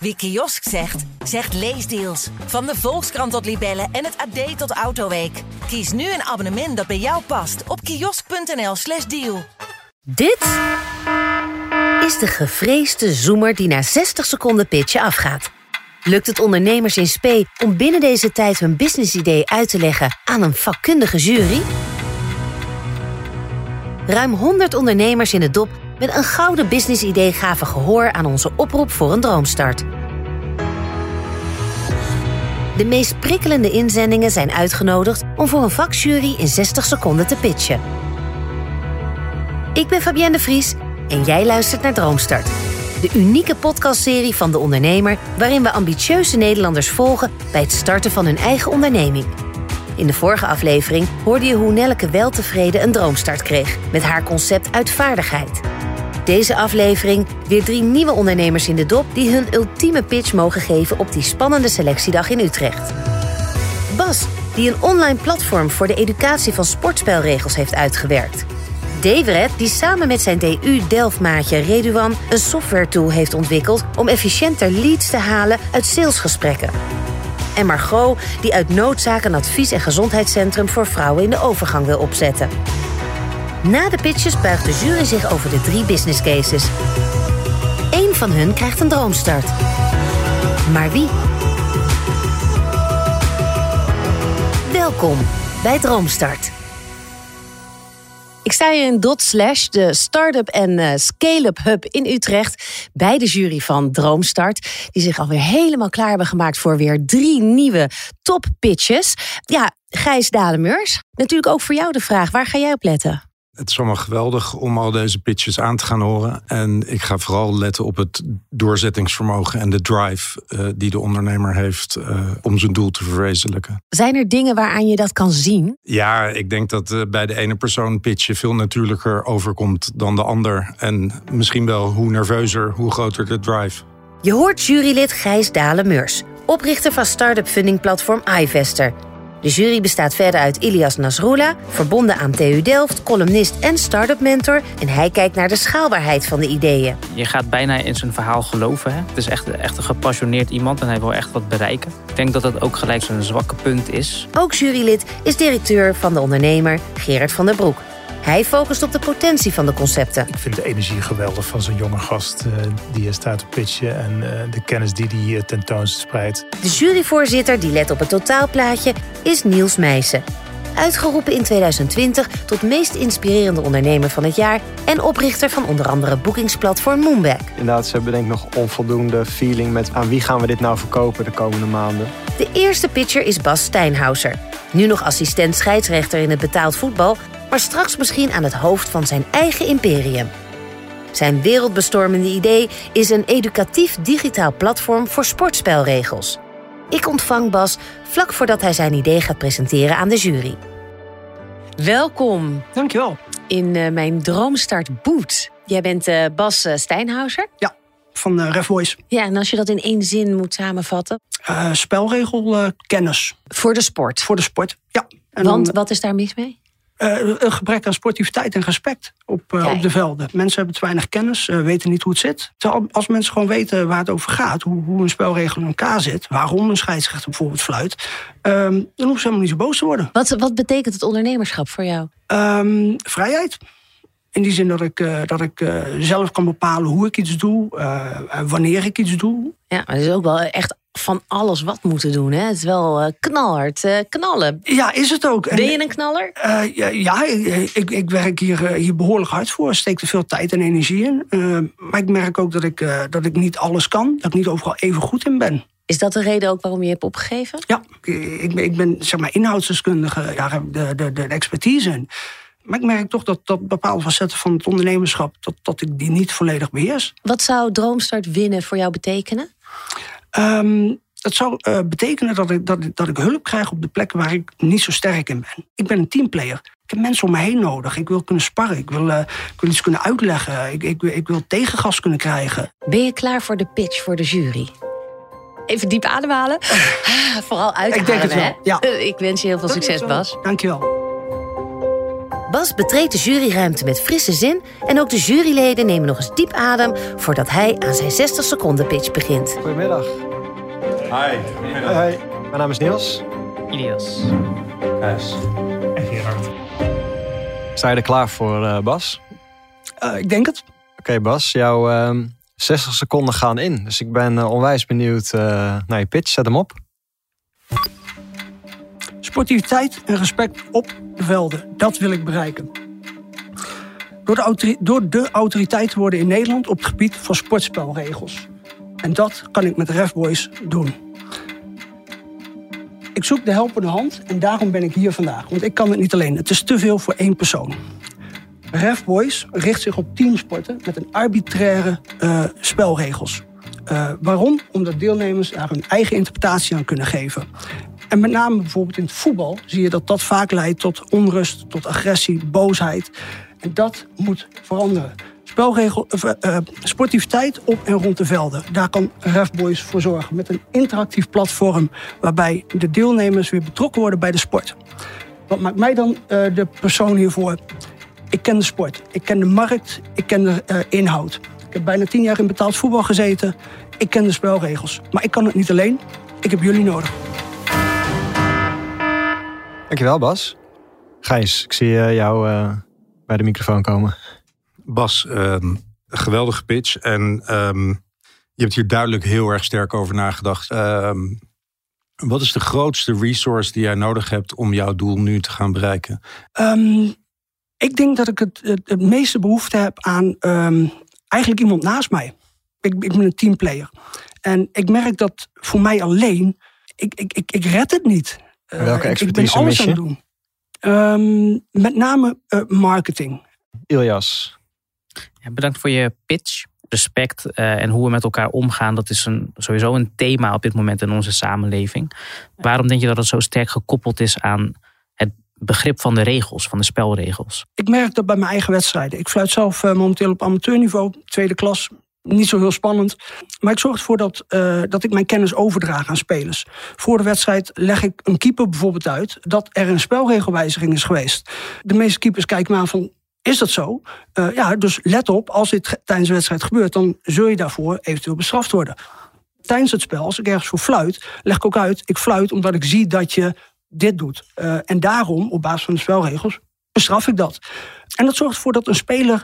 Wie kiosk zegt, zegt leesdeals. Van de Volkskrant tot Libellen en het AD tot Autoweek. Kies nu een abonnement dat bij jou past op kiosk.nl/slash deal. Dit is de gevreesde zoemer die na 60 seconden pitchen afgaat. Lukt het ondernemers in spe om binnen deze tijd hun businessidee uit te leggen aan een vakkundige jury? Ruim 100 ondernemers in het dop met een gouden businessidee gaven gehoor aan onze oproep voor een droomstart. De meest prikkelende inzendingen zijn uitgenodigd om voor een vakjury in 60 seconden te pitchen. Ik ben Fabienne de Vries en jij luistert naar Droomstart. De unieke podcastserie van De Ondernemer... waarin we ambitieuze Nederlanders volgen bij het starten van hun eigen onderneming. In de vorige aflevering hoorde je hoe Nelleke weltevreden een droomstart kreeg... met haar concept uitvaardigheid. Deze aflevering weer drie nieuwe ondernemers in de dop... die hun ultieme pitch mogen geven op die spannende selectiedag in Utrecht. Bas, die een online platform voor de educatie van sportspelregels heeft uitgewerkt... Deveret, die samen met zijn DU Delftmaatje Reduan een software tool heeft ontwikkeld om efficiënter leads te halen uit salesgesprekken. En Margot, die uit noodzaak een advies- en gezondheidscentrum voor vrouwen in de overgang wil opzetten. Na de pitches buigt de jury zich over de drie business cases. Eén van hun krijgt een droomstart. Maar wie? Welkom bij Droomstart. Ik sta hier in Dot Slash, de start-up en uh, scale-up hub in Utrecht, bij de jury van Droomstart, die zich alweer helemaal klaar hebben gemaakt voor weer drie nieuwe top pitches. Ja, Gijs Dalemeurs, natuurlijk ook voor jou de vraag, waar ga jij op letten? Het is allemaal geweldig om al deze pitches aan te gaan horen. En ik ga vooral letten op het doorzettingsvermogen en de drive uh, die de ondernemer heeft uh, om zijn doel te verwezenlijken. Zijn er dingen waaraan je dat kan zien? Ja, ik denk dat uh, bij de ene persoon pitchen veel natuurlijker overkomt dan de ander. En misschien wel hoe nerveuzer, hoe groter de drive. Je hoort jurylid Gijs Dalen-Meurs, oprichter van start-up fundingplatform iVester. De jury bestaat verder uit Ilias Nasrullah, verbonden aan TU Delft, columnist en start-up mentor. En hij kijkt naar de schaalbaarheid van de ideeën. Je gaat bijna in zijn verhaal geloven. Hè? Het is echt, echt een gepassioneerd iemand en hij wil echt wat bereiken. Ik denk dat dat ook gelijk zijn zwakke punt is. Ook jurylid is directeur van de ondernemer Gerard van der Broek. Hij focust op de potentie van de concepten. Ik vind de energie geweldig van zo'n jonge gast uh, die er staat te pitchen en uh, de kennis die hij uh, tentoonspreidt. De juryvoorzitter die let op het totaalplaatje is Niels Meijsen. Uitgeroepen in 2020 tot meest inspirerende ondernemer van het jaar en oprichter van onder andere boekingsplatform Moonback. Inderdaad, ze hebben denk ik nog onvoldoende feeling met aan wie gaan we dit nou verkopen de komende maanden. De eerste pitcher is Bas Steinhauser. Nu nog assistent scheidsrechter in het betaald voetbal, maar straks misschien aan het hoofd van zijn eigen imperium. Zijn wereldbestormende idee is een educatief digitaal platform voor sportspelregels. Ik ontvang Bas vlak voordat hij zijn idee gaat presenteren aan de jury. Welkom. Dankjewel. In uh, mijn Droomstart Boot. Jij bent uh, Bas uh, Steinhauser. Ja, van uh, Refvoice. Ja, en als je dat in één zin moet samenvatten? spelregelkennis. voor de sport? Voor de sport, ja. En Want dan, wat is daar mis mee? Uh, een gebrek aan sportiviteit en respect op, uh, op de velden. Mensen hebben te weinig kennis, uh, weten niet hoe het zit. Terwijl als mensen gewoon weten waar het over gaat, hoe, hoe een spelregel in elkaar zit, waarom een scheidsrechter bijvoorbeeld fluit, um, dan hoeven ze helemaal niet zo boos te worden. Wat, wat betekent het ondernemerschap voor jou? Um, vrijheid. In die zin dat ik, dat ik zelf kan bepalen hoe ik iets doe, wanneer ik iets doe. Ja, maar het is ook wel echt van alles wat moeten doen. Hè? Het is wel uh, knalhard, uh, knallen. Ja, is het ook. Ben je een knaller? Uh, ja, ja ik, ik, werk hier, hier behoorlijk hard voor. Steek er veel tijd en energie in. maar ik merk ook dat ik, dat ik niet alles kan. Dat ik niet overal even goed in ben. Is dat de reden ook waarom je hebt opgegeven? Ja, ik, ben, ik ben zeg maar inhoudsdeskundige. Ja, heb de, de, de expertise in. Maar ik merk toch dat, dat bepaalde facetten van het ondernemerschap... Dat, dat ik die niet volledig beheers. Wat zou Droomstart winnen voor jou betekenen? Um, dat zou uh, betekenen dat ik, dat, dat ik hulp krijg op de plekken waar ik niet zo sterk in ben. Ik ben een teamplayer. Ik heb mensen om me heen nodig. Ik wil kunnen sparren. Ik wil, uh, ik wil iets kunnen uitleggen. Ik, ik, ik wil tegengas kunnen krijgen. Ben je klaar voor de pitch voor de jury? Even diep ademhalen. Vooral uitademen. Ik denk het wel, ja. Ik wens je heel veel dat succes, Bas. Dankjewel. Bas betreedt de juryruimte met frisse zin... en ook de juryleden nemen nog eens diep adem... voordat hij aan zijn 60 seconden pitch begint. Goedemiddag. Hi. Hoi, Mijn naam is Niels. Ilias. Yes. En Gerard. Sta je er klaar voor, uh, Bas? Uh, ik denk het. Oké, okay, Bas. Jouw uh, 60 seconden gaan in. Dus ik ben uh, onwijs benieuwd naar je pitch. Zet hem op. Sportiviteit en respect op de velden. Dat wil ik bereiken. Door de, door de autoriteiten worden in Nederland op het gebied van sportspelregels. En dat kan ik met Refboys doen. Ik zoek de helpende hand en daarom ben ik hier vandaag. Want ik kan het niet alleen. Het is te veel voor één persoon. Refboys richt zich op teamsporten met een arbitraire uh, spelregels. Uh, waarom? Omdat deelnemers daar hun eigen interpretatie aan kunnen geven. En met name bijvoorbeeld in het voetbal zie je dat dat vaak leidt tot onrust, tot agressie, boosheid. En dat moet veranderen. Spelregel, uh, uh, sportiviteit op en rond de velden. Daar kan Refboys voor zorgen. Met een interactief platform waarbij de deelnemers weer betrokken worden bij de sport. Wat maakt mij dan de persoon hiervoor? Ik ken de sport, ik ken de markt, ik ken de inhoud. Ik heb bijna tien jaar in betaald voetbal gezeten. Ik ken de spelregels. Maar ik kan het niet alleen. Ik heb jullie nodig. Dankjewel, Bas. Gijs, ik zie jou uh, bij de microfoon komen. Bas, um, geweldige pitch. En um, je hebt hier duidelijk heel erg sterk over nagedacht. Um, wat is de grootste resource die jij nodig hebt om jouw doel nu te gaan bereiken? ik denk dat ik het, het, het, meeste behoefte heb aan eigenlijk iemand naast mij. Ik, ik ben een teamplayer. En ik merk dat voor mij alleen, ik, ik, ik, ik red het niet. Welke expertise ik ben alles mis je? aan het doen. Um, met name uh, marketing. Ilias. Ja, bedankt voor je pitch. Respect uh, en hoe we met elkaar omgaan, dat is een, sowieso een thema op dit moment in onze samenleving. Waarom denk je dat het zo sterk gekoppeld is aan het begrip van de regels, van de spelregels? Ik merk dat bij mijn eigen wedstrijden. Ik fluit zelf uh, momenteel op amateurniveau, tweede klas niet zo heel spannend. Maar ik zorg ervoor dat, uh, dat ik mijn kennis overdraag aan spelers. Voor de wedstrijd leg ik een keeper bijvoorbeeld uit dat er een spelregelwijziging is geweest. De meeste keepers kijken me aan van. Is dat zo? Uh, ja, dus let op, als dit tijdens de wedstrijd gebeurt, dan zul je daarvoor eventueel bestraft worden. Tijdens het spel, als ik ergens voor fluit, leg ik ook uit, ik fluit omdat ik zie dat je dit doet. Uh, en daarom, op basis van de spelregels, bestraf ik dat. En dat zorgt ervoor dat een speler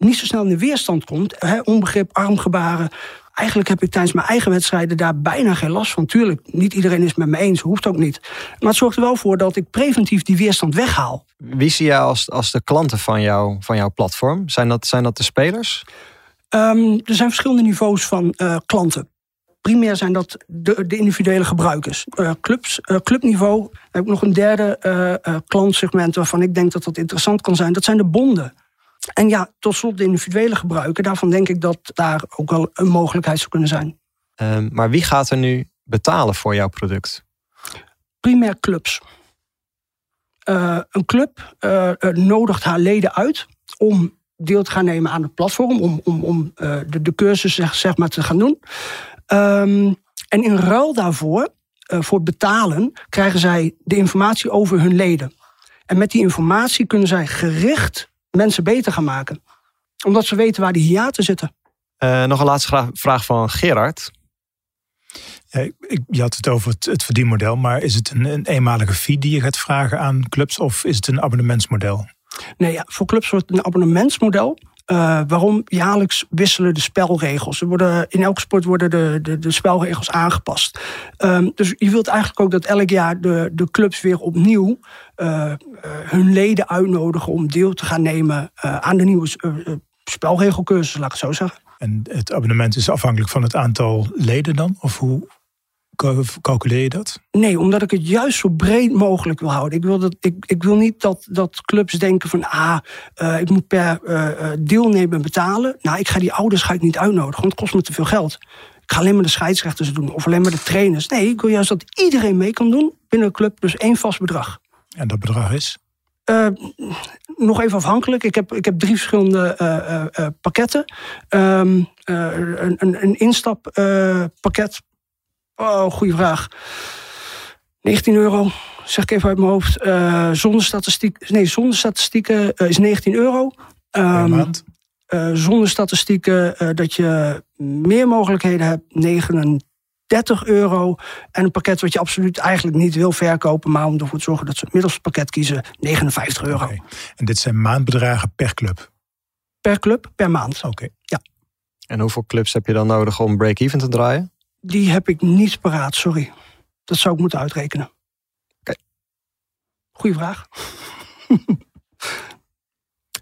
niet zo snel in de weerstand komt. Hè, onbegrip, armgebaren. Eigenlijk heb ik tijdens mijn eigen wedstrijden daar bijna geen last van. Tuurlijk, niet iedereen is het met me eens, hoeft ook niet. Maar het zorgt er wel voor dat ik preventief die weerstand weghaal. Wie zie jij als, als de klanten van, jou, van jouw platform? Zijn dat, zijn dat de spelers? Um, er zijn verschillende niveaus van uh, klanten. Primair zijn dat de, de individuele gebruikers. Uh, clubs, uh, clubniveau heb ik nog een derde klantsegment waarvan ik denk dat dat interessant kan zijn. Dat zijn de bonden. En ja, tot slot de individuele gebruiker. Daarvan denk ik dat daar ook wel een mogelijkheid zou kunnen zijn. Um, maar wie gaat er nu betalen voor jouw product? Primair clubs. Uh, een club uh, nodigt haar leden uit om deel te gaan nemen aan het platform. Om, om, om uh, de, de cursus zeg, zeg, maar te gaan doen. Um, en in ruil daarvoor, voor het betalen, krijgen zij de informatie over hun leden. En met die informatie kunnen zij gericht mensen beter gaan maken. Omdat ze weten waar die hiaten zitten. Uh, nog een laatste vraag van Gerard. Ja, je had het over het, het, verdienmodel, maar is het een, een, eenmalige fee die je gaat vragen aan clubs of is het een abonnementsmodel? Nee, ja, voor clubs wordt het een abonnementsmodel. Uh, waarom? Jaarlijks wisselen de spelregels. Worden, in elke sport worden de, de, de spelregels aangepast. Um, dus je wilt eigenlijk ook dat elk jaar de, de clubs weer opnieuw uh, uh, hun leden uitnodigen om deel te gaan nemen aan de nieuwe spelregelcursus, laat ik het zo zeggen. En het abonnement is afhankelijk van het aantal leden dan? Of hoe, calculeer je dat? Nee, omdat ik het juist zo breed mogelijk wil houden. Ik wil, dat, ik, ik wil niet dat, dat clubs denken van... ah, uh, ik moet per uh, deelnemer betalen. Nou, ik ga die ouders ga ik niet uitnodigen, want het kost me te veel geld. Ik ga alleen maar de scheidsrechters doen of alleen maar de trainers. Nee, ik wil juist dat iedereen mee kan doen binnen een club. Dus één vast bedrag. En dat bedrag is? Uh, nog even afhankelijk. Ik heb, ik heb drie verschillende uh, uh, pakketten. Um, een, een, een instappakket Oh, goede vraag. 19 euro, zeg ik even uit mijn hoofd. Uh, zonder, statistiek, nee, zonder statistieken is 19 euro. Um, maand? zonder statistieken dat je meer mogelijkheden hebt, 39 euro. En een pakket wat je absoluut eigenlijk niet wil verkopen, maar om ervoor te zorgen dat ze het middelste pakket kiezen, 59 euro. En dit zijn maandbedragen per club? Per club, per maand. Oké. Ja. En hoeveel clubs heb je dan nodig om break-even te draaien? Die heb ik niet paraat, sorry. Dat zou ik moeten uitrekenen. Oké. Goeie vraag.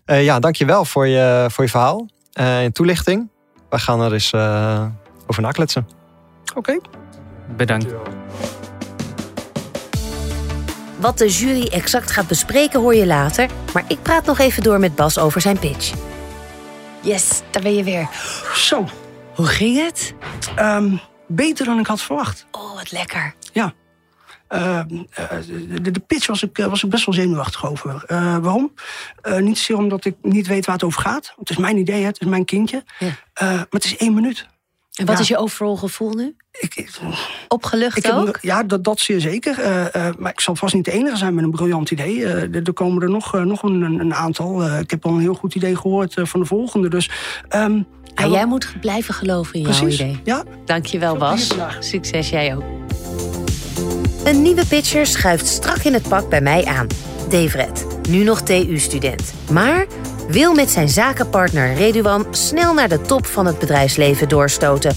uh, ja, dankjewel voor je, voor je verhaal uh, en toelichting. We gaan er eens uh, over nakletsen. Oké. Bedankt. Wat de jury exact gaat bespreken hoor je later. Maar ik praat nog even door met Bas over zijn pitch. Yes, daar ben je weer. Zo. Hoe ging het? Um, beter dan ik had verwacht. Oh, wat lekker. Ja. Uh, de, de, pitch was ik, was ik best wel zenuwachtig over. Uh, waarom? Uh, niet zozeer omdat ik niet weet waar het over gaat. Het is mijn idee, het is mijn kindje. Ja. maar het is één minuut. En wat is je overal gevoel nu? Ik, Opgelucht ik ook? Heb, ja, dat, dat zeer zeker. maar ik zal vast niet de enige zijn met een briljant idee. er komen er nog, nog een, een aantal. ik heb al een heel goed idee gehoord van de volgende. Dus... Um, ja, jij moet blijven geloven in Precies, jouw idee. Ja. Dankjewel, Bas. Succes, jij ook. Een nieuwe pitcher schuift strak in het pak bij mij aan. Devret, nu nog TU-student. Maar wil met zijn zakenpartner Reduan snel naar de top van het bedrijfsleven doorstoten.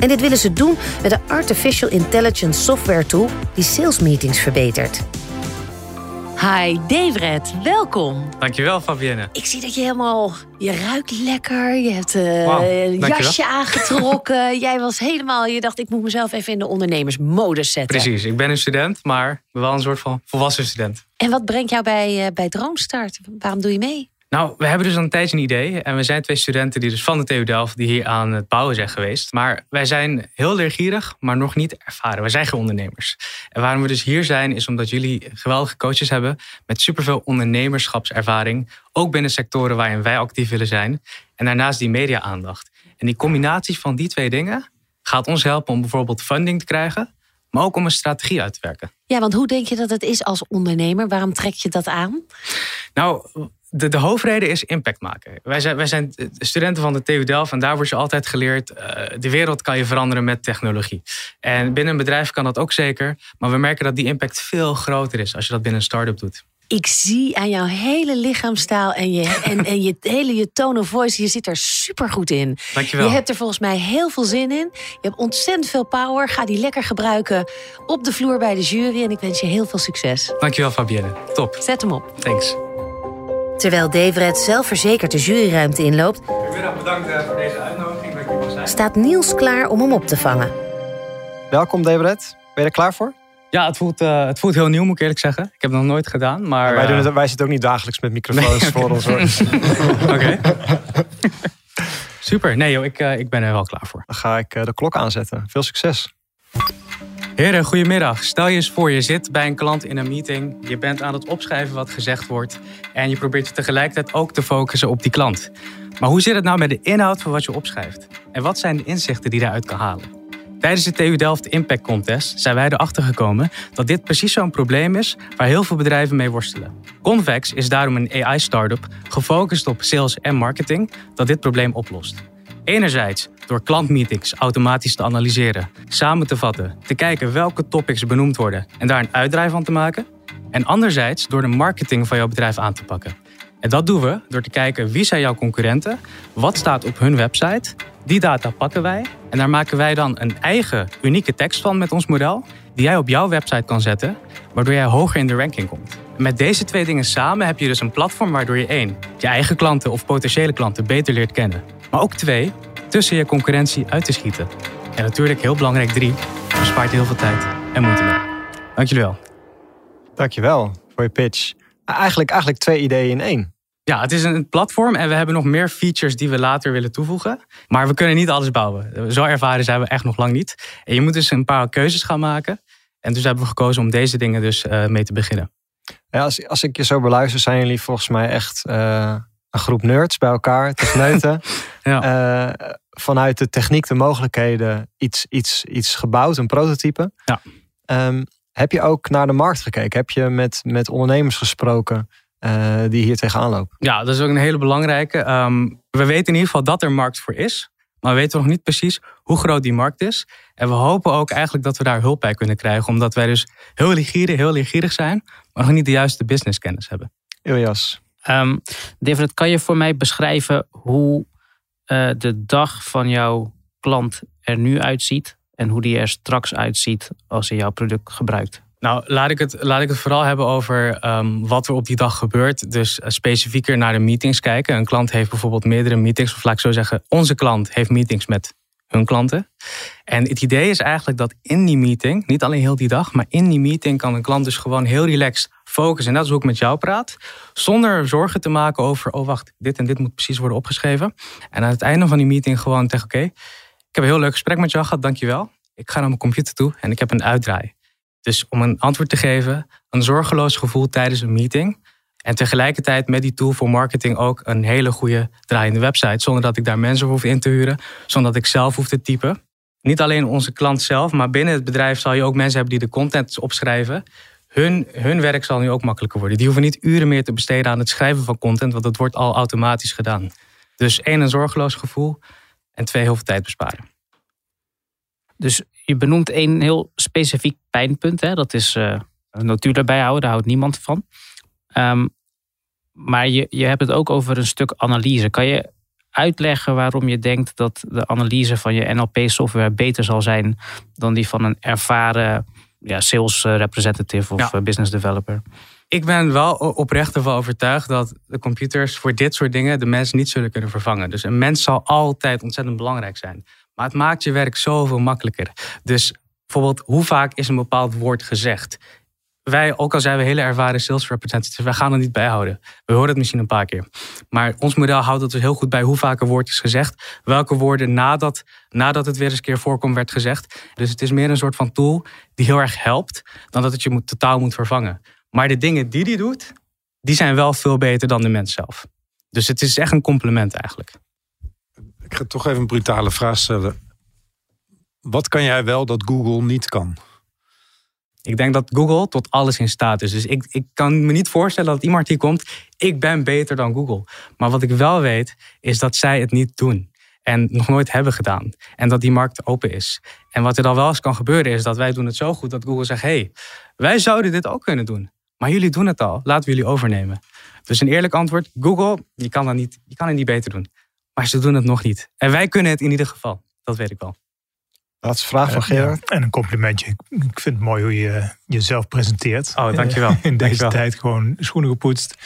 En dit willen ze doen met een artificial intelligence software tool die sales meetings verbetert. Hi, Devret, welkom. Dankjewel, Fabienne. Ik zie dat je helemaal... Je ruikt lekker, je hebt uh, wow, een jasje aangetrokken. Jij was helemaal... Je dacht, ik moet mezelf even in de ondernemersmodus zetten. Precies, ik ben een student, maar wel een soort van volwassen student. En wat brengt jou bij, uh, bij Droomstart? Waarom doe je mee? Nou, we hebben dus al een tijdje een idee. En we zijn twee studenten die dus van de TU Delft die hier aan het bouwen zijn geweest. Maar wij zijn heel leergierig, maar nog niet ervaren. Wij zijn geen ondernemers. En waarom we dus hier zijn, is omdat jullie geweldige coaches hebben met superveel ondernemerschapservaring. Ook binnen sectoren waarin wij actief willen zijn. En daarnaast die media-aandacht. En die combinatie van die twee dingen gaat ons helpen om bijvoorbeeld funding te krijgen. Maar ook om een strategie uit te werken. Ja, want hoe denk je dat het is als ondernemer? Waarom trek je dat aan? Nou, de, de hoofdreden is impact maken. Wij zijn, wij zijn studenten van de TU Delft en daar wordt je altijd geleerd... Uh, de wereld kan je veranderen met technologie. En binnen een bedrijf kan dat ook zeker. Maar we merken dat die impact veel groter is als je dat binnen een start-up doet. Ik zie aan jouw hele lichaamstaal en je, en, en je hele je tone of voice, je zit er super goed in. Dankjewel. Je hebt er volgens mij heel veel zin in. Je hebt ontzettend veel power. Ga die lekker gebruiken op de vloer bij de jury. En ik wens je heel veel succes. Dankjewel Fabienne. Top. Zet hem op. Thanks. Terwijl Deveret zelfverzekerd de juryruimte inloopt... Goedemiddag, bedankt voor deze uitnodiging staat Niels klaar om hem op te vangen. Welkom Deveret. Ben je er klaar voor? Ja, het voelt, uh, het voelt heel nieuw, moet ik eerlijk zeggen. Ik heb het nog nooit gedaan, maar... wij, doen het, wij zitten ook niet dagelijks met microfoons nee, voor ons. Oké. Super. Nee joh, ik, uh, ik ben er wel klaar voor. Dan ga ik uh, de klok aanzetten. Veel succes. Heren, goedemiddag. Stel je eens voor, je zit bij een klant in een meeting. Je bent aan het opschrijven wat gezegd wordt. En je probeert je tegelijkertijd ook te focussen op die klant. Maar hoe zit het nou met de inhoud van wat je opschrijft? En wat zijn de inzichten die daaruit kan halen? Tijdens de TU Delft Impact Contest zijn wij erachter gekomen dat dit precies zo'n probleem is waar heel veel bedrijven mee worstelen. Convex is daarom een AI-startup gefocust op sales en marketing dat dit probleem oplost. Enerzijds door klantmeetings automatisch te analyseren, samen te vatten, te kijken welke topics benoemd worden en daar een uitdraai van te maken. En anderzijds door de marketing van jouw bedrijf aan te pakken. En dat doen we door te kijken wie zijn jouw concurrenten, wat staat op hun website. Die data pakken wij en daar maken wij dan een eigen unieke tekst van met ons model, die jij op jouw website kan zetten, waardoor jij hoger in de ranking komt. Met deze twee dingen samen heb je dus een platform waardoor je één, je eigen klanten of potentiële klanten beter leert kennen. Maar ook twee, tussen je concurrentie uit te schieten. En natuurlijk heel belangrijk drie, bespaart je heel veel tijd en moeite mee. Dank jullie wel. Dankjewel voor je pitch. Eigenlijk, eigenlijk twee ideeën in één. Ja, het is een platform en we hebben nog meer features die we later willen toevoegen. Maar we kunnen niet alles bouwen. Zo ervaren zijn we echt nog lang niet. En je moet dus een paar keuzes gaan maken. En dus hebben we gekozen om deze dingen dus uh, mee te beginnen. Ja, als, als ik je zo beluister, zijn jullie volgens mij echt uh, een groep nerds bij elkaar, techneuten. ja. uh, vanuit de techniek, de mogelijkheden, iets, iets, iets gebouwd, een prototype. Ja. Um, Heb je ook naar de markt gekeken? Heb je met, met ondernemers gesproken uh, die hier tegenaan lopen? Ja, dat is ook een hele belangrijke. Ehm, we weten in ieder geval dat er markt voor is. Maar we weten nog niet precies hoe groot die markt is. En we hopen ook eigenlijk dat we daar hulp bij kunnen krijgen. Omdat wij dus heel leergierig, heel leergierig zijn. Maar nog niet de juiste businesskennis hebben. Ilias. Um, David, kan je voor mij beschrijven hoe uh, de dag van jouw klant er nu uitziet? En hoe die er straks uitziet als hij jouw product gebruikt? Nou, laat ik het, laat ik het vooral hebben over um, wat er op die dag gebeurt. Dus uh, specifieker naar de meetings kijken. Een klant heeft bijvoorbeeld meerdere meetings. Of laat ik zo zeggen, onze klant heeft meetings met hun klanten. En het idee is eigenlijk dat in die meeting, niet alleen heel die dag, maar in die meeting kan een klant dus gewoon heel relaxed focussen. En dat is hoe ik met jou praat. Zonder zorgen te maken over, oh wacht, dit en dit moet precies worden opgeschreven. En aan het einde van die meeting gewoon tegen, oké, ik heb een heel leuk gesprek met jou gehad, dankjewel. Ik ga naar mijn computer toe en ik heb een uitdraai. Dus om een antwoord te geven, een zorgeloos gevoel tijdens een meeting. En tegelijkertijd met die tool voor marketing ook een hele goede draaiende website. Zonder dat ik daar mensen hoef in te huren. Zonder dat ik zelf hoef te typen. Niet alleen onze klant zelf, maar binnen het bedrijf zal je ook mensen hebben die de content opschrijven. Hun, hun werk zal nu ook makkelijker worden. Die hoeven niet uren meer te besteden aan het schrijven van content, want dat wordt al automatisch gedaan. Dus één, een zorgeloos gevoel. En twee, heel veel tijd besparen. Dus je benoemt één heel specifiek pijnpunt. Hè? Dat is uh, een notulen erbij houden, daar houdt niemand van. Um, maar je, je hebt het ook over een stuk analyse. Kan je uitleggen waarom je denkt dat de analyse van je NLP-software beter zal zijn dan die van een ervaren ja, sales representative of ja. business developer? Ik ben wel oprecht ervan overtuigd dat de computers voor dit soort dingen de mens niet zullen kunnen vervangen. Dus een mens zal altijd ontzettend belangrijk zijn. Maar het maakt je werk zoveel makkelijker. Dus bijvoorbeeld, hoe vaak is een bepaald woord gezegd? Wij, ook al zijn we hele ervaren sales representatives, wij gaan het niet bijhouden. We horen het misschien een paar keer. Maar ons model houdt het dus heel goed bij hoe vaak een woord is gezegd. Welke woorden nadat, nadat het weer eens een keer voorkomt werd gezegd. Dus het is meer een soort van tool die heel erg helpt, dan dat het je moet, totaal moet vervangen. Maar de dingen die die doet, die zijn wel veel beter dan de mens zelf. Dus het is echt een compliment eigenlijk. Ik ga toch even een brutale vraag stellen. Wat kan jij wel dat Google niet kan? Ik denk dat Google tot alles in staat is. Dus ik, ik kan me niet voorstellen dat iemand hier komt. Ik ben beter dan Google. Maar wat ik wel weet, is dat zij het niet doen. En nog nooit hebben gedaan. En dat die markt open is. En wat er dan wel eens kan gebeuren, is dat wij doen het zo goed dat Google zegt: hey, wij zouden dit ook kunnen doen. Maar jullie doen het al. Laten we jullie overnemen. Dus een eerlijk antwoord: Google, je kan, dat niet, je kan het niet beter doen. Maar ze doen het nog niet. En wij kunnen het in ieder geval. Dat weet ik wel. Laatste vraag van Gerard. en een complimentje. Ik vind het mooi hoe je jezelf presenteert. Oh, dankjewel. In deze dankjewel. tijd gewoon schoenen gepoetst,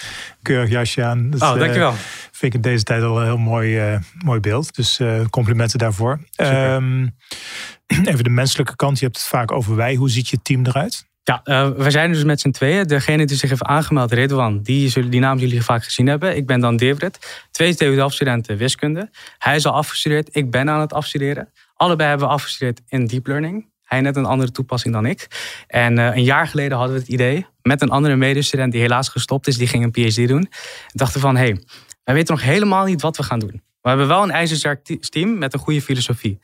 keurig jasje aan. Dat, oh, dankjewel. Uh, vind ik in deze tijd al een heel mooi, uh, mooi beeld. Dus uh, complimenten daarvoor. Um, even de menselijke kant. Je hebt het vaak over wij. Hoe ziet je team eruit? Ja, uh, we zijn dus met z'n tweeën. Degene die zich heeft aangemeld, Redwan, die, zullen, die naam jullie vaak gezien hebben. Ik ben dan Devrit. Twee TU-studenten wiskunde. Hij is al afgestudeerd. Ik ben aan het afstuderen. Allebei hebben we afgestudeerd in deep learning. Hij net een andere toepassing dan ik. En uh, een jaar geleden hadden we het idee met een andere medestudent die helaas gestopt is. Die ging een PhD doen. En dachten van, hé, hey, wij weten nog helemaal niet wat we gaan doen. We hebben wel een ijzersterk team met een goede filosofie.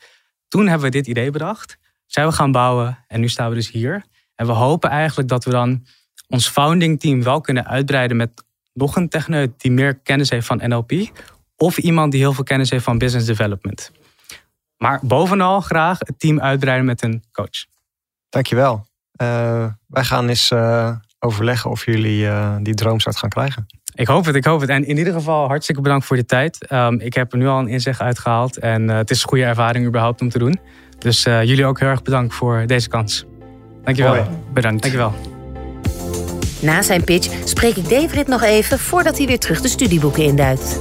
Toen hebben we dit idee bedacht. Zijn we gaan bouwen en nu staan we dus hier. En we hopen eigenlijk dat we dan ons founding team wel kunnen uitbreiden met nog een techneut die meer kennis heeft van NLP. Of iemand die heel veel kennis heeft van business development. Maar bovenal graag het team uitbreiden met een coach. Dankjewel. Uh, wij gaan eens uh, overleggen of jullie uh, die droomstart gaan krijgen. Ik hoop het, ik hoop het. En in ieder geval hartstikke bedankt voor de tijd. Um, ik heb er nu al een inzicht uitgehaald. En het is een goede ervaring überhaupt om te doen. Dus jullie ook heel erg bedankt voor deze kans. Dankjewel. Hoi. Bedankt. Dankjewel. Na zijn pitch spreek ik David nog even voordat hij weer terug de studieboeken induikt.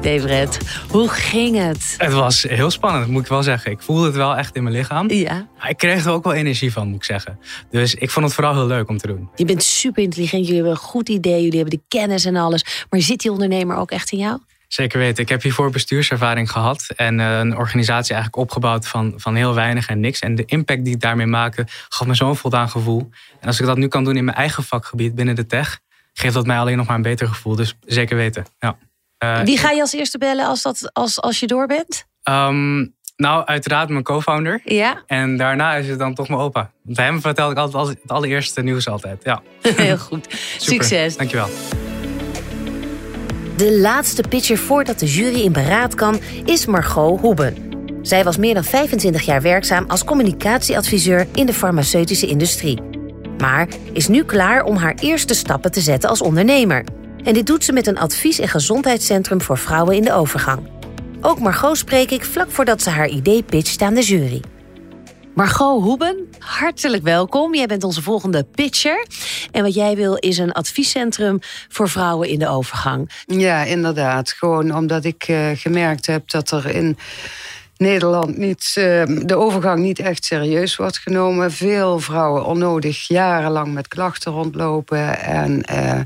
David, hoe ging het? Het was heel spannend, moet ik wel zeggen. Ik voelde het wel echt in mijn lichaam. Ja. Maar ik kreeg er ook wel energie van, moet ik zeggen. Dus ik vond het vooral heel leuk om te doen. Je bent super intelligent, jullie hebben een goed idee, jullie hebben de kennis en alles. Maar zit die ondernemer ook echt in jou? Zeker weten. Ik heb hiervoor bestuurservaring gehad en uh, een organisatie eigenlijk opgebouwd van, van heel weinig en niks. En de impact die ik daarmee maakte, gaf me zo'n voldaan gevoel. En als ik dat nu kan doen in mijn eigen vakgebied binnen de tech, geeft dat mij alleen nog maar een beter gevoel. Dus zeker weten. Ja. Uh, Wie ga je als eerste bellen als, dat, als, als je door bent? Um, Nou, uiteraard mijn co-founder. Ja? En daarna is het dan toch mijn opa. Want hem vertel ik altijd het allereerste nieuws altijd. Ja. Heel goed. Super. Succes. Dankjewel. De laatste pitcher voordat de jury in beraad kan is Margot Hoeben. Zij was meer dan 25 jaar werkzaam als communicatieadviseur in de farmaceutische industrie. Maar is nu klaar om haar eerste stappen te zetten als ondernemer. En dit doet ze met een advies- en gezondheidscentrum voor vrouwen in de overgang. Ook Margot spreek ik vlak voordat ze haar idee pitcht aan de jury. Margot Hoeben, hartelijk welkom. Jij bent onze volgende pitcher. En wat jij wil is een adviescentrum voor vrouwen in de overgang. Ja, inderdaad. Gewoon omdat ik uh, gemerkt heb dat er in Nederland niet, uh, de overgang niet echt serieus wordt genomen. Veel vrouwen onnodig jarenlang met klachten rondlopen. En uh,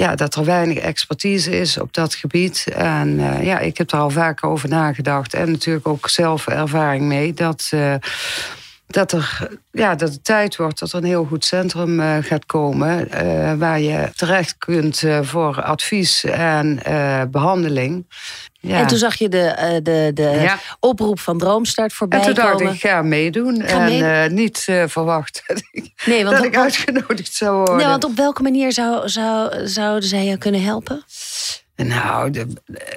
ja, dat er weinig expertise is op dat gebied. En uh, ja, ik heb er al vaker over nagedacht. En natuurlijk ook zelf ervaring mee. Dat, uh, dat, er, ja, dat het tijd wordt dat er een heel goed centrum uh, gaat komen. waar je terecht kunt voor advies en behandeling. Ja. En toen zag je de, de, de ja. oproep van Droomstart voorbij komen. En toen dacht komen. ik, ga meedoen. Ga en niet verwacht dat ik, nee, want dat op, ik uitgenodigd zou worden. Nee, want op welke manier zou, zou, zouden zij je kunnen helpen? Nou, de,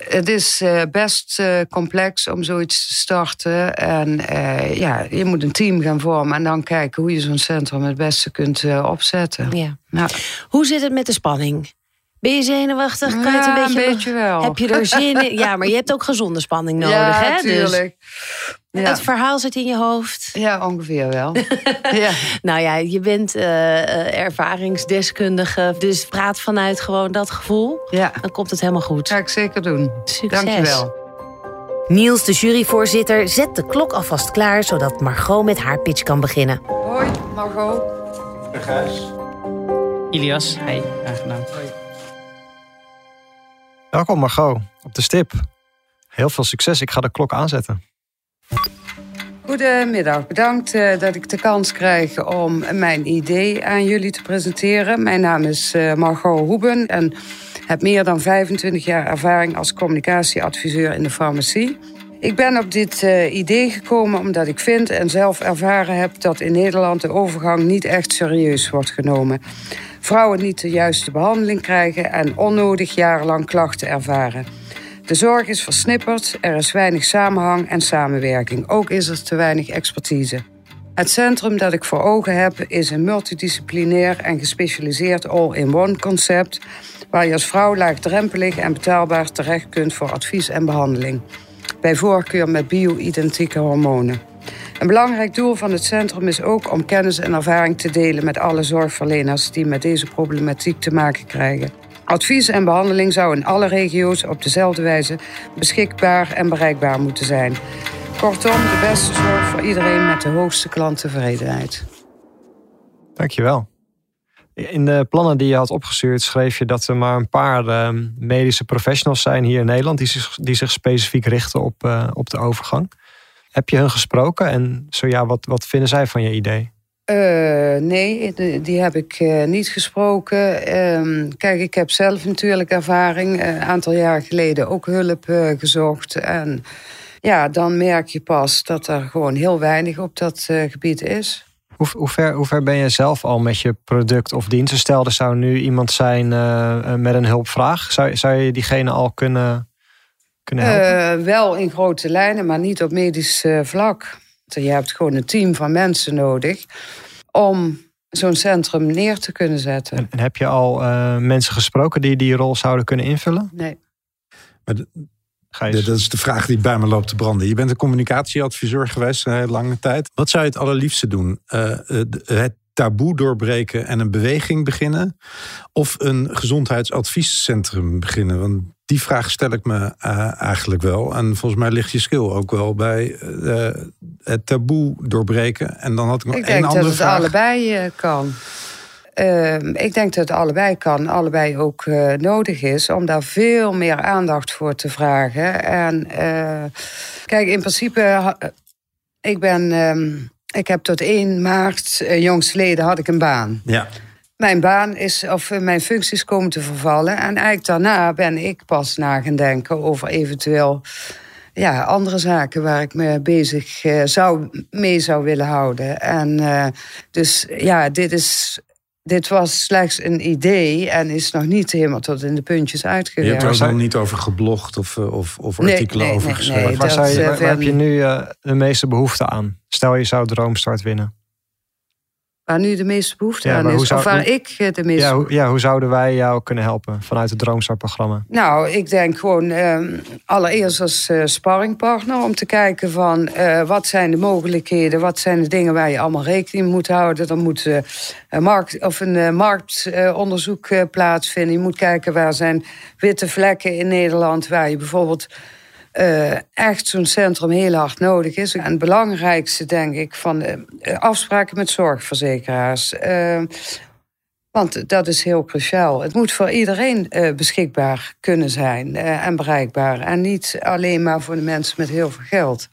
het is uh, best uh, complex om zoiets te starten. En uh, ja, je moet een team gaan vormen en dan kijken hoe je zo'n centrum het beste kunt opzetten. Ja. Nou. Hoe zit het met de spanning? Ben je zenuwachtig? Kan je het een ja, beetje, een beetje wel. Heb je er zin in? Ja, maar je hebt ook gezonde spanning nodig, ja, hè? Tuurlijk. Dus ja. Het verhaal zit in je hoofd. Ja, ongeveer wel. ja. Nou ja, je bent uh, ervaringsdeskundige, dus praat vanuit gewoon dat gevoel. Ja. Dan komt het helemaal goed. Ga ik zeker doen. Succes. Dankjewel. Niels, de juryvoorzitter, zet de klok alvast klaar zodat Margot met haar pitch kan beginnen. Hoi, Margot. Gijs. Ilias, hey, aangenaam. Welkom Margot, op de stip. Heel veel succes, ik ga de klok aanzetten. Goedemiddag, bedankt uh, dat ik de kans krijg om mijn idee aan jullie te presenteren. Mijn naam is uh, Margot Hoeben en heb meer dan 25 jaar ervaring als communicatieadviseur in de farmacie. Ik ben op dit uh, idee gekomen omdat ik vind en zelf ervaren heb dat in Nederland de overgang niet echt serieus wordt genomen. Vrouwen niet de juiste behandeling krijgen en onnodig jarenlang klachten ervaren. De zorg is versnipperd, er is weinig samenhang en samenwerking. Ook is er te weinig expertise. Het centrum dat ik voor ogen heb is een multidisciplinair en gespecialiseerd all-in-one concept, waar je als vrouw laagdrempelig en betaalbaar terecht kunt voor advies en behandeling. Bij voorkeur met bio-identieke hormonen. Een belangrijk doel van het centrum is ook om kennis en ervaring te delen met alle zorgverleners die met deze problematiek te maken krijgen. Advies en behandeling zou in alle regio's op dezelfde wijze beschikbaar en bereikbaar moeten zijn. Kortom, de beste zorg voor iedereen met de hoogste klanttevredenheid. Dankjewel. In de plannen die je had opgestuurd schreef je dat er maar een paar uh, medische professionals zijn hier in Nederland die zich, die zich specifiek richten op, uh, op de overgang. Heb je hun gesproken en zo ja, wat, wat vinden zij van je idee? Uh, nee, die, heb ik uh, niet gesproken. Uh, kijk, ik heb zelf natuurlijk ervaring. Een aantal jaar geleden ook hulp gezocht. En ja, dan merk je pas dat er gewoon heel weinig op dat gebied is. Hoe, hoe, ver, hoe ver ben je zelf al met je product of dienst? Stel, er zou nu iemand zijn met een hulpvraag. Zou, zou je diegene al kunnen, kunnen helpen? wel in grote lijnen, maar niet op medisch vlak. Je hebt gewoon een team van mensen nodig om zo'n centrum neer te kunnen zetten. En, en heb je al uh, mensen gesproken die die rol zouden kunnen invullen? Nee. Maar dat is de vraag die bij me loopt te branden. Je bent een communicatieadviseur geweest een hele lange tijd. Wat zou je het allerliefste doen? Uh, het taboe doorbreken en een beweging beginnen? Of een gezondheidsadviescentrum beginnen? Want die vraag stel ik me uh, eigenlijk wel. En volgens mij ligt je skill ook wel bij uh, het taboe doorbreken. En dan had ik nog ik één andere denk dat vraag. het allebei uh, kan. ik denk dat het allebei kan, allebei ook nodig is om daar veel meer aandacht voor te vragen. En kijk, in principe, ik ben, ik heb tot 1 maart jongstleden had ik een baan. Ja. Mijn baan is, of mijn functies komen te vervallen. En eigenlijk daarna ben ik pas na gaan denken over eventueel ja, andere zaken waar ik me bezig uh, zou, mee zou willen houden. En uh, dus ja, dit is dit was slechts een idee en is nog niet helemaal tot in de puntjes uitgewerkt. Je hebt er ook nog niet over geblogd of, of, of artikelen nee, over nee, geschreven. Nee, waar, zou je, waar, waar heb je nu uh, de meeste behoefte aan? Stel je zou Droomstart winnen. Waar nu de meeste behoefte Ja, aan is. zou- of waar hoe- ik eh, de meeste Ja, hoe, ja, hoe zouden wij jou kunnen helpen vanuit het Droomstart-programma? Nou, ik denk gewoon ehm, allereerst als eh, sparringpartner om te kijken van eh, wat zijn de mogelijkheden, wat zijn de dingen waar je allemaal rekening mee moet houden. Er moet eh, een, markt, of een marktonderzoek plaatsvinden. Je moet kijken waar zijn witte vlekken in Nederland waar je bijvoorbeeld eh, echt zo'n centrum heel hard nodig is. En het belangrijkste, denk ik, van eh, afspraken met zorgverzekeraars. Eh, want dat is heel cruciaal. Het moet voor iedereen beschikbaar kunnen zijn en bereikbaar. En niet alleen maar voor de mensen met heel veel geld.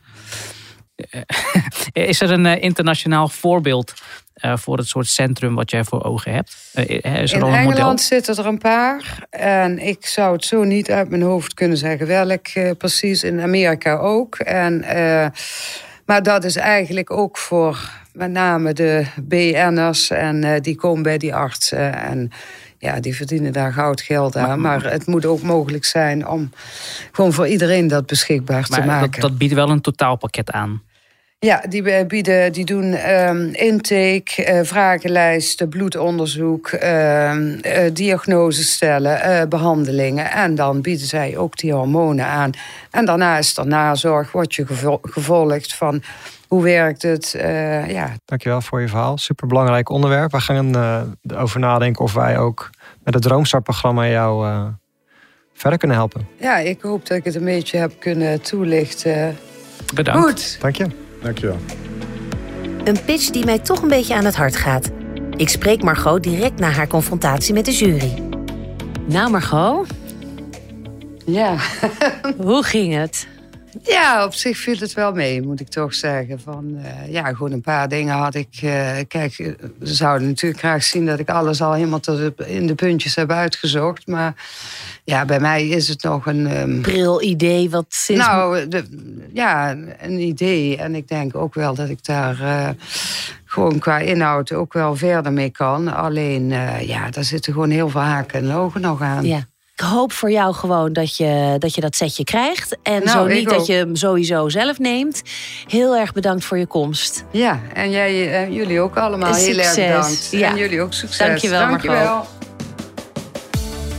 Is er een internationaal voorbeeld eh, voor het soort centrum wat jij voor ogen hebt? Eh, is er In al een model? Engeland zitten er een paar. En ik zou het zo niet uit mijn hoofd kunnen zeggen welk eh, precies. In Amerika ook. En, eh, maar dat is eigenlijk ook voor met name de BN'ers. En eh, die komen bij die artsen. En ja, die verdienen daar goud geld aan. Maar, het moet ook mogelijk zijn om gewoon voor iedereen dat beschikbaar te maken. dat, dat biedt wel een totaalpakket aan. Ja, die bieden, die doen ehm, intake, eh, vragenlijsten, bloedonderzoek, ehm eh, diagnose stellen, eh, behandelingen. En dan bieden zij ook die hormonen aan. En daarna is er nazorg, wordt je gevo- gevolgd van hoe werkt het. eh, ja, Dankjewel voor je verhaal. Superbelangrijk onderwerp. We gaan eh, erover nadenken of wij ook met het Droomstart-programma jou eh, verder kunnen helpen. ja, ik hoop dat ik het een beetje heb kunnen toelichten. Bedankt. Goed. Dank je. Dankjewel. Een pitch die mij toch een beetje aan het hart gaat. Ik spreek Margot direct na haar confrontatie met de jury. Nou, Margot, Ja. hoe ging het? Ja, op zich viel het wel mee, moet ik toch zeggen. Van, eh, ja, gewoon een paar dingen had ik... eh, kijk, eh, ze zouden natuurlijk graag zien dat ik alles al helemaal tot de- in de puntjes heb uitgezocht. Maar ja, bij mij is het nog een... ehm, Bril idee, wat sinds... nou, de, ja, een idee. En ik denk ook wel dat ik daar gewoon qua inhoud ook wel verder mee kan. Alleen, ja, daar zitten gewoon heel veel haken en ogen nog aan. Ja. Ik hoop voor jou gewoon dat je dat, je dat setje krijgt. En Nou, zo niet dat je hem sowieso zelf neemt. Heel erg bedankt voor je komst. Ja, en jij, eh, jullie ook allemaal heel erg Succes. bedankt. Ja. En jullie ook succes. Dankjewel, Margot. Dankjewel.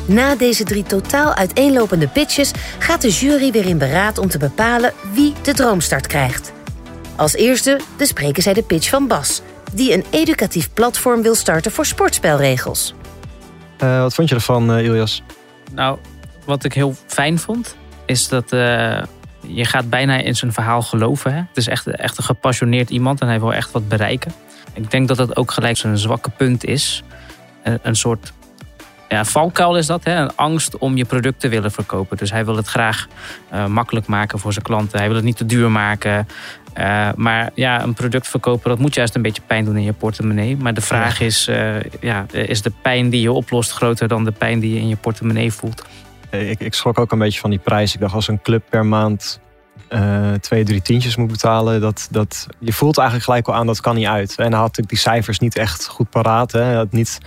Na deze drie totaal uiteenlopende pitches gaat de jury weer in beraad om te bepalen wie de droomstart krijgt. Als eerste bespreken zij de pitch van Bas, die een educatief platform wil starten voor sportspelregels. Eh, wat vond je ervan, eh, Ilias? Nou, wat ik heel fijn vond, is dat eh, je gaat bijna in zijn verhaal geloven. Hè? Het is echt, echt een gepassioneerd iemand en hij wil echt wat bereiken. Ik denk dat dat ook gelijk zijn zwakke punt is. Een, een soort ja, valkuil is dat, hè? een angst om je product te willen verkopen. Dus hij wil het graag eh, makkelijk maken voor zijn klanten. Hij wil het niet te duur maken. Eh, maar ja, een product verkopen, dat moet juist een beetje pijn doen in je portemonnee. Maar de vraag is, eh, ja, is de pijn die je oplost groter dan de pijn die je in je portemonnee voelt? Eh, Ik, ik schrok ook een beetje van die prijs. Ik dacht als een club per maand twee, drie tientjes moet betalen. Dat, dat, je voelt eigenlijk gelijk al aan dat kan niet uit. En hij had natuurlijk die cijfers niet echt goed paraat. Hè. Had niet,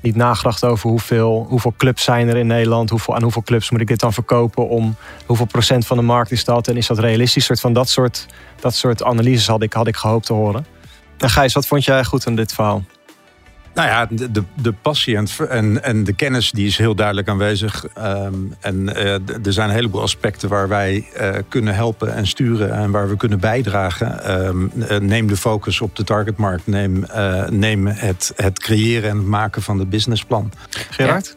niet nagedacht over hoeveel, hoeveel clubs zijn er in Nederland. Hoeveel, aan hoeveel clubs moet ik dit dan verkopen? Om hoeveel procent van de markt is dat? En is dat realistisch? Soort van dat soort, dat soort analyses had ik, had ik gehoopt te horen. En Gijs, wat vond jij goed aan dit verhaal? Nou ja, de, de, de passie en, en, de kennis die is heel duidelijk aanwezig. Ehm, en eh, er zijn een heleboel aspecten waar wij eh, kunnen helpen en sturen en waar we kunnen bijdragen. Ehm, eh, neem de focus op de targetmarkt. Neem, neem het, het creëren en het maken van het businessplan. Gerard?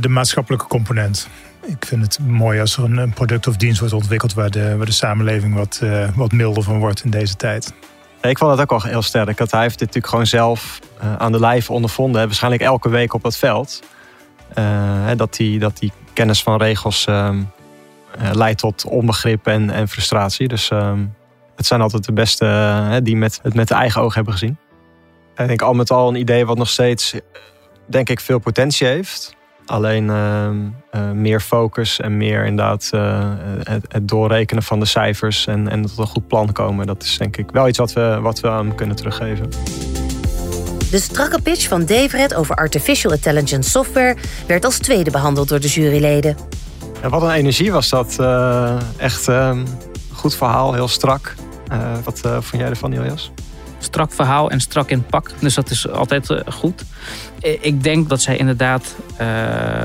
De maatschappelijke component. Ik vind het mooi als er een, product of dienst wordt ontwikkeld waar de, waar de samenleving wat, wat milder van wordt in deze tijd. Ik vond het ook wel heel sterk. Dat hij heeft dit natuurlijk gewoon zelf eh, aan de lijf ondervonden. Waarschijnlijk elke week op dat veld. Eh, dat, die, dat die kennis van regels ehm, eh, leidt tot onbegrip en, en frustratie. Dus ehm, het zijn altijd de beste die met, het met de eigen ogen hebben gezien. En ik denk al met al een idee wat nog steeds, denk ik, veel potentie heeft. Alleen ehm, eh, meer focus en meer inderdaad uh, het, het, doorrekenen van de cijfers en, en tot een goed plan komen. Dat is denk ik wel iets wat we, wat we aan kunnen teruggeven. De strakke pitch van Deveret over artificial intelligence software werd als tweede behandeld door de juryleden. Ja, wat een energie was dat. Uh, echt um, goed verhaal, heel strak. wat vond jij ervan, Ilias? Strak verhaal en strak in pak. Dus dat is altijd goed. Ik denk dat zij inderdaad uh,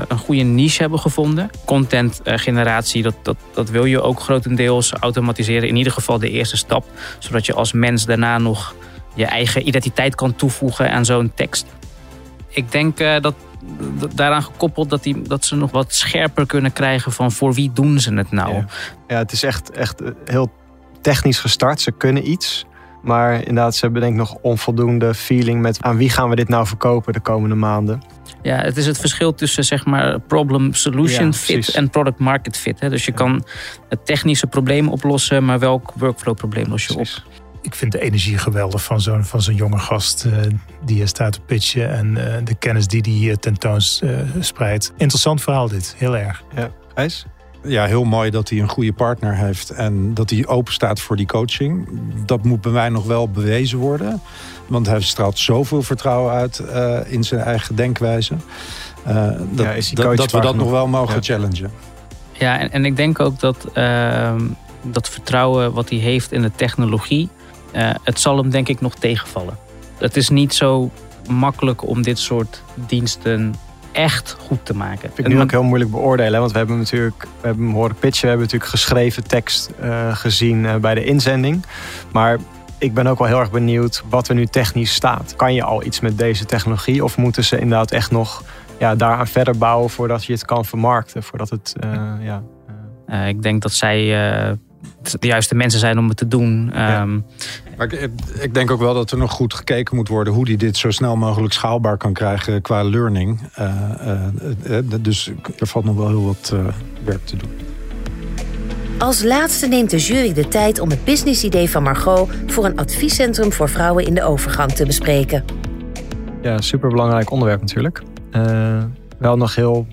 een goede niche hebben gevonden. Content generatie, dat, dat, dat wil je ook grotendeels automatiseren. In ieder geval de eerste stap. Zodat je als mens daarna nog je eigen identiteit kan toevoegen aan zo'n tekst. Ik denk dat daaraan gekoppeld dat, die, dat ze nog wat scherper kunnen krijgen van voor wie doen ze het nou. Ja, ja het is echt, echt heel technisch gestart. Ze kunnen iets. Maar inderdaad, ze hebben denk ik nog onvoldoende feeling met aan wie gaan we dit nou verkopen de komende maanden. Ja, het is het verschil tussen zeg maar problem solution fit en product market fit. Hè. Dus je kan het technische probleem oplossen, maar welk workflow probleem los je op? Ik vind de energie geweldig van zo'n van zo'n jonge gast uh, die er staat te pitchen en uh, de kennis die hij uh, tentoons spreidt. Interessant verhaal dit, heel erg. Ja, Gijs? Ja, heel mooi dat hij een goede partner heeft en dat hij open staat voor die coaching. Dat moet bij mij nog wel bewezen worden. Want hij straalt zoveel vertrouwen uit uh, in zijn eigen denkwijze. Uh, dat, ja, dat, dat, we dat nog wel mogen ja. challengen. Ja, en, en, ik denk ook dat uh, dat vertrouwen wat hij heeft in de technologie, uh, het zal hem denk ik nog tegenvallen. Het is niet zo makkelijk om dit soort diensten echt goed te maken. Vind ik nu ook heel moeilijk beoordelen. Want we hebben natuurlijk we hebben hem horen pitchen. We hebben natuurlijk geschreven tekst uh, gezien uh, bij de inzending. Maar ik ben ook wel heel erg benieuwd wat er nu technisch staat. Kan je al iets met deze technologie? Of moeten ze inderdaad echt nog ja, daaraan verder bouwen voordat je het kan vermarkten? Voordat het, uh, ja... ik denk dat zij de juiste mensen zijn om het te doen. Ja. Um, maar ik, ik, denk ook wel dat er nog goed gekeken moet worden hoe die dit zo snel mogelijk schaalbaar kan krijgen qua learning. Uh, uh, dus er valt nog wel heel wat uh, werk te doen. Als laatste neemt de jury de tijd om het businessidee van Margot voor een adviescentrum voor vrouwen in de overgang te bespreken. Ja, superbelangrijk onderwerp natuurlijk. wel nog heel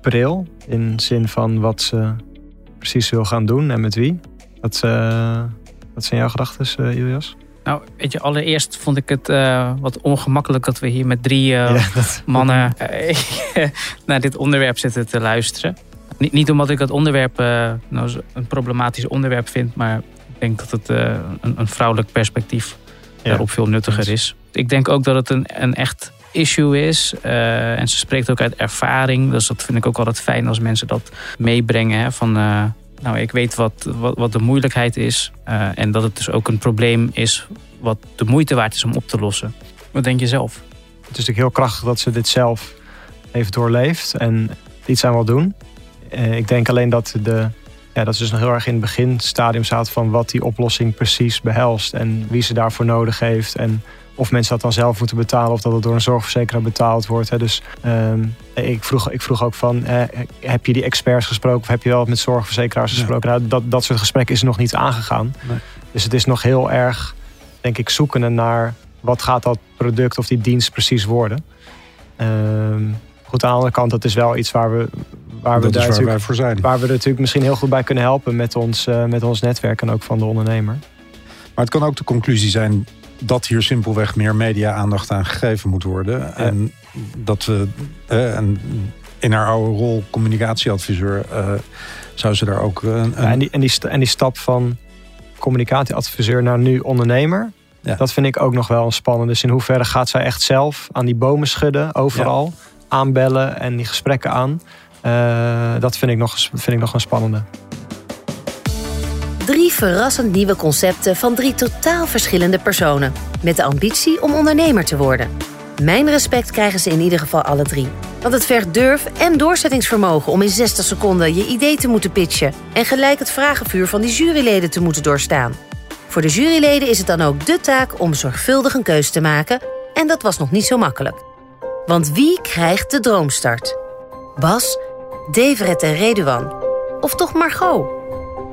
pril in zin van wat ze precies wil gaan doen en met wie. Wat, wat zijn jouw gedachten, uh, Ilias? Nou, weet je, allereerst vond ik het uh, wat ongemakkelijk dat we hier met drie uh, ja, dat... mannen naar dit onderwerp zitten te luisteren. Niet, niet omdat ik het onderwerp nou, een problematisch onderwerp vind, maar ik denk dat het een, een, vrouwelijk perspectief ja. daarop veel nuttiger is. Ik denk ook dat het een, een echt issue is. en ze spreekt ook uit ervaring. Dus dat vind ik ook altijd fijn als mensen dat meebrengen. Hè, van, nou, ik weet wat, wat, wat de moeilijkheid is. Uh, en dat het dus ook een probleem is wat de moeite waard is om op te lossen. Wat denk je zelf? Het is natuurlijk heel krachtig dat ze dit zelf heeft doorleefd en iets aan wil doen. Uh, ik denk alleen dat, de, ja, dat ze dus nog heel erg in het beginstadium staat van wat die oplossing precies behelst. En wie ze daarvoor nodig heeft. En of mensen dat dan zelf moeten betalen of dat het door een zorgverzekeraar betaald wordt. Hè. Dus um, ik, vroeg, ik vroeg ook van, eh, heb je die experts gesproken of heb je wel met zorgverzekeraars gesproken? Nou, dat, dat soort gesprekken is nog niet aangegaan. Nee. Dus het is nog heel erg, denk ik, zoekende naar wat gaat dat product of die dienst precies worden. Um, goed, aan de andere kant, dat is wel iets waar we, waar we, daar waar, voor zijn. waar we er natuurlijk misschien heel goed bij kunnen helpen met ons, uh, met ons netwerk en ook van de ondernemer. Maar het kan ook de conclusie zijn dat hier simpelweg meer media-aandacht aan gegeven moet worden. En dat we en in haar oude rol communicatieadviseur uh, zou ze daar ook. Een, Ja, en, die, en, die, en die stap van communicatieadviseur naar nu ondernemer. Ja. Dat vind ik ook nog wel een spannende. Dus in hoeverre gaat zij echt zelf aan die bomen schudden, overal, aanbellen en die gesprekken aan. Uh, dat vind ik, nog, vind ik nog een spannende. Drie verrassend nieuwe concepten van drie totaal verschillende personen. Met de ambitie om ondernemer te worden. Mijn respect krijgen ze in ieder geval alle drie. Want het vergt durf en doorzettingsvermogen om in 60 seconden je idee te moeten pitchen. En gelijk het vragenvuur van die juryleden te moeten doorstaan. Voor de juryleden is het dan ook de taak om zorgvuldig een keus te maken. En dat was nog niet zo makkelijk. Want wie krijgt de droomstart? Bas, Deveret en Reduan? Of toch Margot?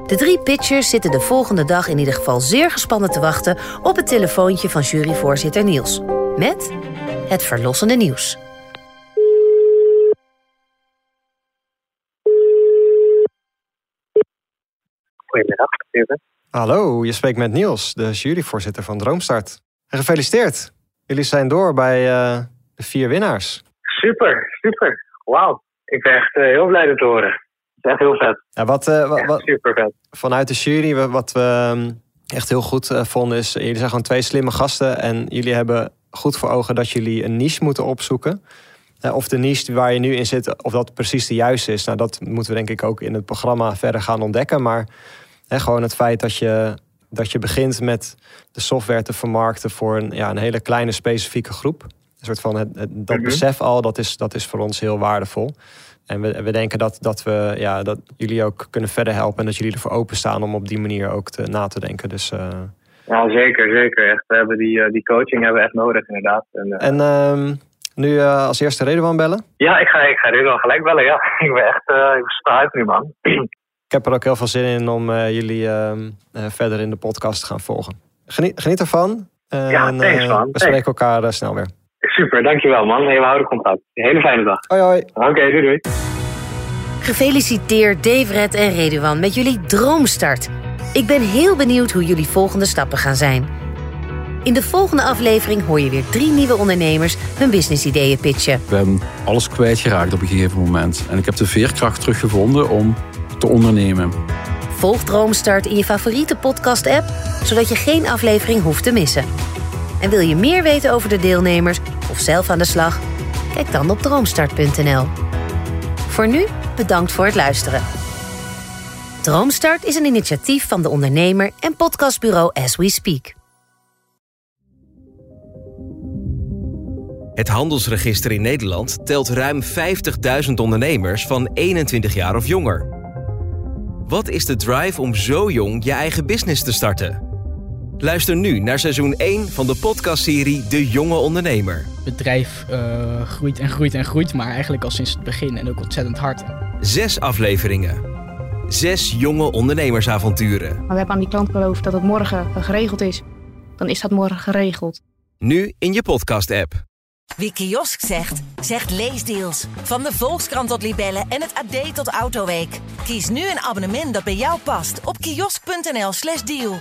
De drie pitchers zitten de volgende dag in ieder geval zeer gespannen te wachten op het telefoontje van juryvoorzitter Niels. Met het verlossende nieuws. Goedemiddag, Ruben. Hallo, je spreekt met Niels, de juryvoorzitter van Droomstart. En gefeliciteerd. Jullie zijn door bij eh, de vier winnaars. Super, super. Wauw. Ik ben echt eh, heel blij dat te horen. Echt heel vet. Ja, wat, uh, wat, wat, super vet. Vanuit de jury, wat we um, echt heel goed vonden, is... jullie zijn gewoon twee slimme gasten en jullie hebben goed voor ogen dat jullie een niche moeten opzoeken. Of de niche waar je nu in zit, of dat precies de juiste is. Nou, dat moeten we denk ik ook in het programma verder gaan ontdekken. Maar hè, gewoon het feit dat je, dat je begint met de software te vermarkten voor een, ja, een hele kleine specifieke groep. Een soort van het, dat mhm. besef al, dat is, dat is voor ons heel waardevol. En we, we denken dat, dat, we, ja, dat jullie ook kunnen verder helpen en dat jullie ervoor openstaan om op die manier ook te, na te denken. Dus, uh... Ja, zeker, zeker. Echt, we hebben die, uh, die coaching hebben we echt nodig, inderdaad. En, uh... en uh, nu uh, als eerste Redouan bellen? Ja, ik ga, ik ga Redouan gelijk bellen. Ja, ik ben echt ik sta uit nu, man. ik heb er ook heel veel zin in om jullie uh, verder in de podcast te gaan volgen. Geniet, geniet ervan. ja, thanks man. We spreken elkaar snel weer. Super, dankjewel man. Hey, we houden contact. Een hele fijne dag. Hoi hoi. Oké, okay, doei doei. Gefeliciteerd Dave Red en Redouan met jullie droomstart. Ik ben heel benieuwd hoe jullie volgende stappen gaan zijn. In de volgende aflevering hoor je weer drie nieuwe ondernemers hun businessideeën pitchen. We hebben alles kwijtgeraakt op een gegeven moment. En ik heb de veerkracht teruggevonden om te ondernemen. Volg Droomstart in je favoriete podcast-app, zodat je geen aflevering hoeft te missen. En wil je meer weten over de deelnemers of zelf aan de slag? Kijk dan op droomstart.nl. Voor nu, bedankt voor het luisteren. Droomstart is een initiatief van de ondernemer en podcastbureau As We Speak. Het handelsregister in Nederland telt ruim 50.000 ondernemers van 21 jaar of jonger. Wat is de drive om zo jong je eigen business te starten? Luister nu naar seizoen 1 van de podcastserie De Jonge Ondernemer. Het bedrijf uh, groeit en groeit en groeit, maar eigenlijk al sinds het begin en ook ontzettend hard. Zes afleveringen. Zes jonge ondernemersavonturen. Maar we hebben aan die klant beloofd dat het morgen geregeld is. Dan is dat morgen geregeld. Nu in je podcast-app. Wie kiosk zegt, zegt leesdeals. Van de Volkskrant tot Libellen en het AD tot Autoweek. Kies nu een abonnement dat bij jou past op kiosk.nl/slash deal.